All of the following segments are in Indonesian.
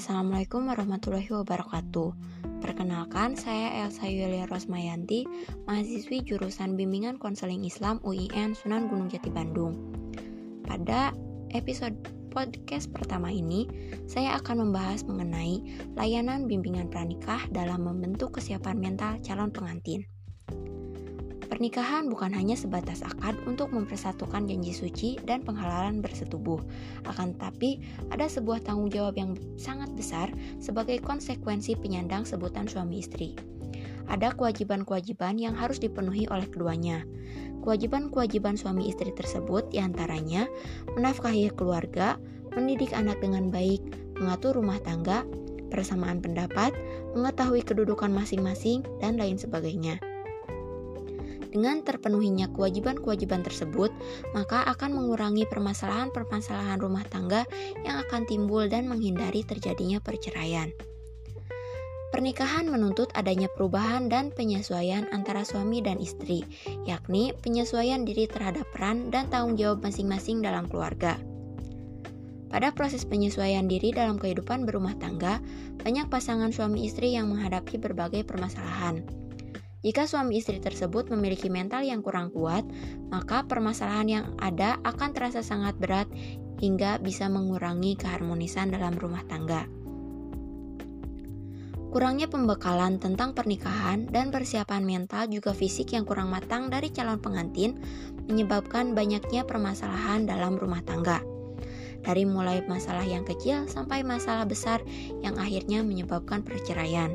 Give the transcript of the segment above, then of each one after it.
Assalamualaikum warahmatullahi wabarakatuh. Perkenalkan, saya Elsa Yulia Rosmayanti, mahasiswi jurusan Bimbingan Konseling Islam UIN Sunan Gunung Jati Bandung. Pada episode podcast pertama ini, saya akan membahas mengenai layanan bimbingan pranikah dalam membentuk kesiapan mental calon pengantin. Pernikahan bukan hanya sebatas akad untuk mempersatukan janji suci dan penghalalan bersetubuh, akan tetapi ada sebuah tanggung jawab yang sangat besar sebagai konsekuensi penyandang sebutan suami istri. Ada kewajiban-kewajiban yang harus dipenuhi oleh keduanya. Kewajiban-kewajiban suami istri tersebut di antaranya menafkahi keluarga, mendidik anak dengan baik, mengatur rumah tangga, persamaan pendapat, mengetahui kedudukan masing-masing, dan lain sebagainya. Dengan terpenuhinya kewajiban-kewajiban tersebut, maka akan mengurangi permasalahan-permasalahan rumah tangga yang akan timbul dan menghindari terjadinya perceraian. Pernikahan menuntut adanya perubahan dan penyesuaian antara suami dan istri, yakni penyesuaian diri terhadap peran dan tanggung jawab masing-masing dalam keluarga. Pada proses penyesuaian diri dalam kehidupan berumah tangga, banyak pasangan suami istri yang menghadapi berbagai permasalahan. Jika suami istri tersebut memiliki mental yang kurang kuat, maka permasalahan yang ada akan terasa sangat berat hingga bisa mengurangi keharmonisan dalam rumah tangga. Kurangnya pembekalan tentang pernikahan dan persiapan mental juga fisik yang kurang matang dari calon pengantin menyebabkan banyaknya permasalahan dalam rumah tangga. Dari mulai masalah yang kecil sampai masalah besar yang akhirnya menyebabkan perceraian.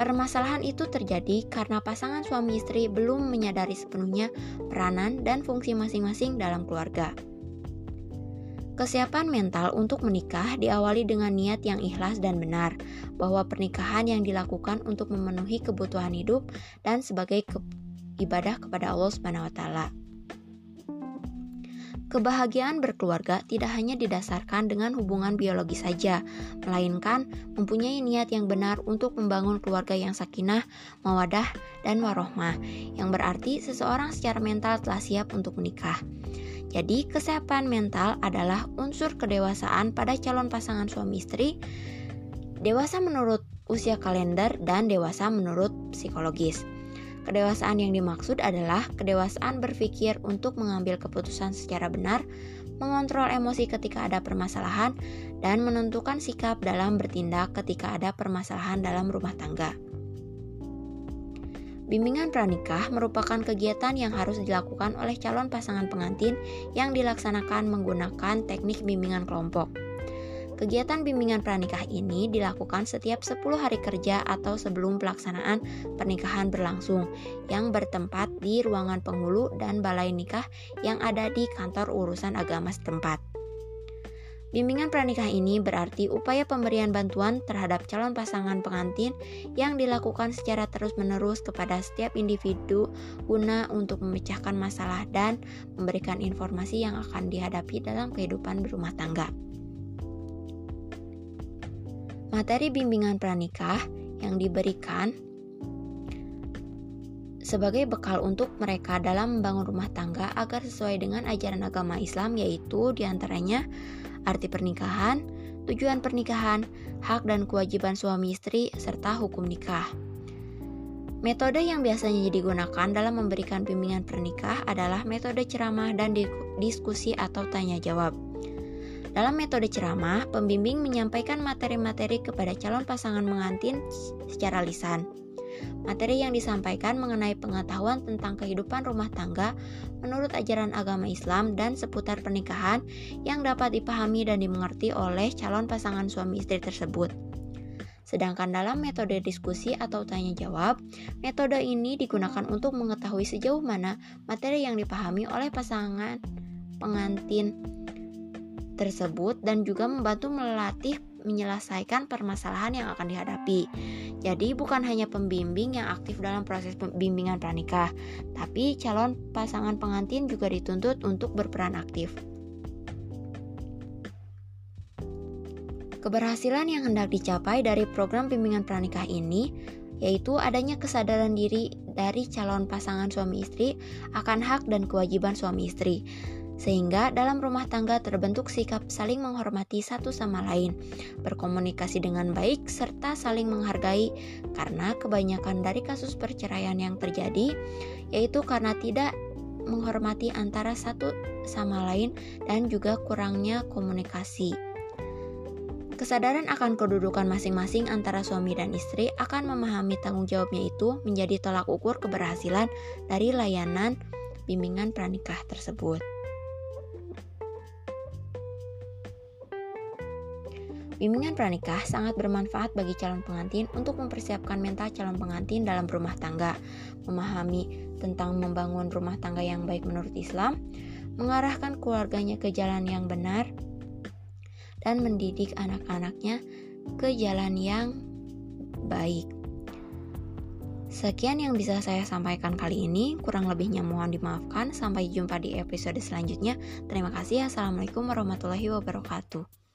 Permasalahan itu terjadi karena pasangan suami istri belum menyadari sepenuhnya peranan dan fungsi masing-masing dalam keluarga. Kesiapan mental untuk menikah diawali dengan niat yang ikhlas dan benar, bahwa pernikahan yang dilakukan untuk memenuhi kebutuhan hidup dan sebagai ke ibadah kepada Allah Subhanahu wa taala. Kebahagiaan berkeluarga tidak hanya didasarkan dengan hubungan biologi saja, melainkan mempunyai niat yang benar untuk membangun keluarga yang sakinah, mawadah, dan warohmah, yang berarti seseorang secara mental telah siap untuk menikah. Jadi, kesiapan mental adalah unsur kedewasaan pada calon pasangan suami istri, dewasa menurut usia kalender, dan dewasa menurut psikologis. Kedewasaan yang dimaksud adalah kedewasaan berpikir untuk mengambil keputusan secara benar, mengontrol emosi ketika ada permasalahan, dan menentukan sikap dalam bertindak ketika ada permasalahan dalam rumah tangga. Bimbingan pranikah merupakan kegiatan yang harus dilakukan oleh calon pasangan pengantin yang dilaksanakan menggunakan teknik bimbingan kelompok. Kegiatan bimbingan pranikah ini dilakukan setiap 10 hari kerja atau sebelum pelaksanaan pernikahan berlangsung yang bertempat di ruangan penghulu dan balai nikah yang ada di kantor urusan agama setempat. Bimbingan pranikah ini berarti upaya pemberian bantuan terhadap calon pasangan pengantin yang dilakukan secara terus-menerus kepada setiap individu guna untuk memecahkan masalah dan memberikan informasi yang akan dihadapi dalam kehidupan berumah tangga. Materi bimbingan pranikah yang diberikan sebagai bekal untuk mereka dalam membangun rumah tangga agar sesuai dengan ajaran agama Islam yaitu di antaranya arti pernikahan, tujuan pernikahan, hak dan kewajiban suami istri, serta hukum nikah. Metode yang biasanya digunakan dalam memberikan bimbingan pernikah adalah metode ceramah dan diskusi atau tanya jawab. Dalam metode ceramah, pembimbing menyampaikan materi-materi kepada calon pasangan mengantin secara lisan. Materi yang disampaikan mengenai pengetahuan tentang kehidupan rumah tangga menurut ajaran agama Islam dan seputar pernikahan yang dapat dipahami dan dimengerti oleh calon pasangan suami istri tersebut. Sedangkan dalam metode diskusi atau tanya jawab, metode ini digunakan untuk mengetahui sejauh mana materi yang dipahami oleh pasangan pengantin tersebut dan juga membantu melatih menyelesaikan permasalahan yang akan dihadapi. Jadi bukan hanya pembimbing yang aktif dalam proses pembimbingan pranikah, tapi calon pasangan pengantin juga dituntut untuk berperan aktif. Keberhasilan yang hendak dicapai dari program bimbingan pranikah ini yaitu adanya kesadaran diri dari calon pasangan suami istri akan hak dan kewajiban suami istri sehingga dalam rumah tangga terbentuk sikap saling menghormati satu sama lain, berkomunikasi dengan baik, serta saling menghargai. Karena kebanyakan dari kasus perceraian yang terjadi yaitu karena tidak menghormati antara satu sama lain dan juga kurangnya komunikasi. Kesadaran akan kedudukan masing-masing antara suami dan istri akan memahami tanggung jawabnya itu menjadi tolak ukur keberhasilan dari layanan bimbingan pranikah tersebut. Bimbingan pranikah sangat bermanfaat bagi calon pengantin untuk mempersiapkan mental calon pengantin dalam rumah tangga, memahami tentang membangun rumah tangga yang baik menurut Islam, mengarahkan keluarganya ke jalan yang benar, dan mendidik anak-anaknya ke jalan yang baik. Sekian yang bisa saya sampaikan kali ini, kurang lebihnya mohon dimaafkan. Sampai jumpa di episode selanjutnya. Terima kasih. Assalamualaikum warahmatullahi wabarakatuh.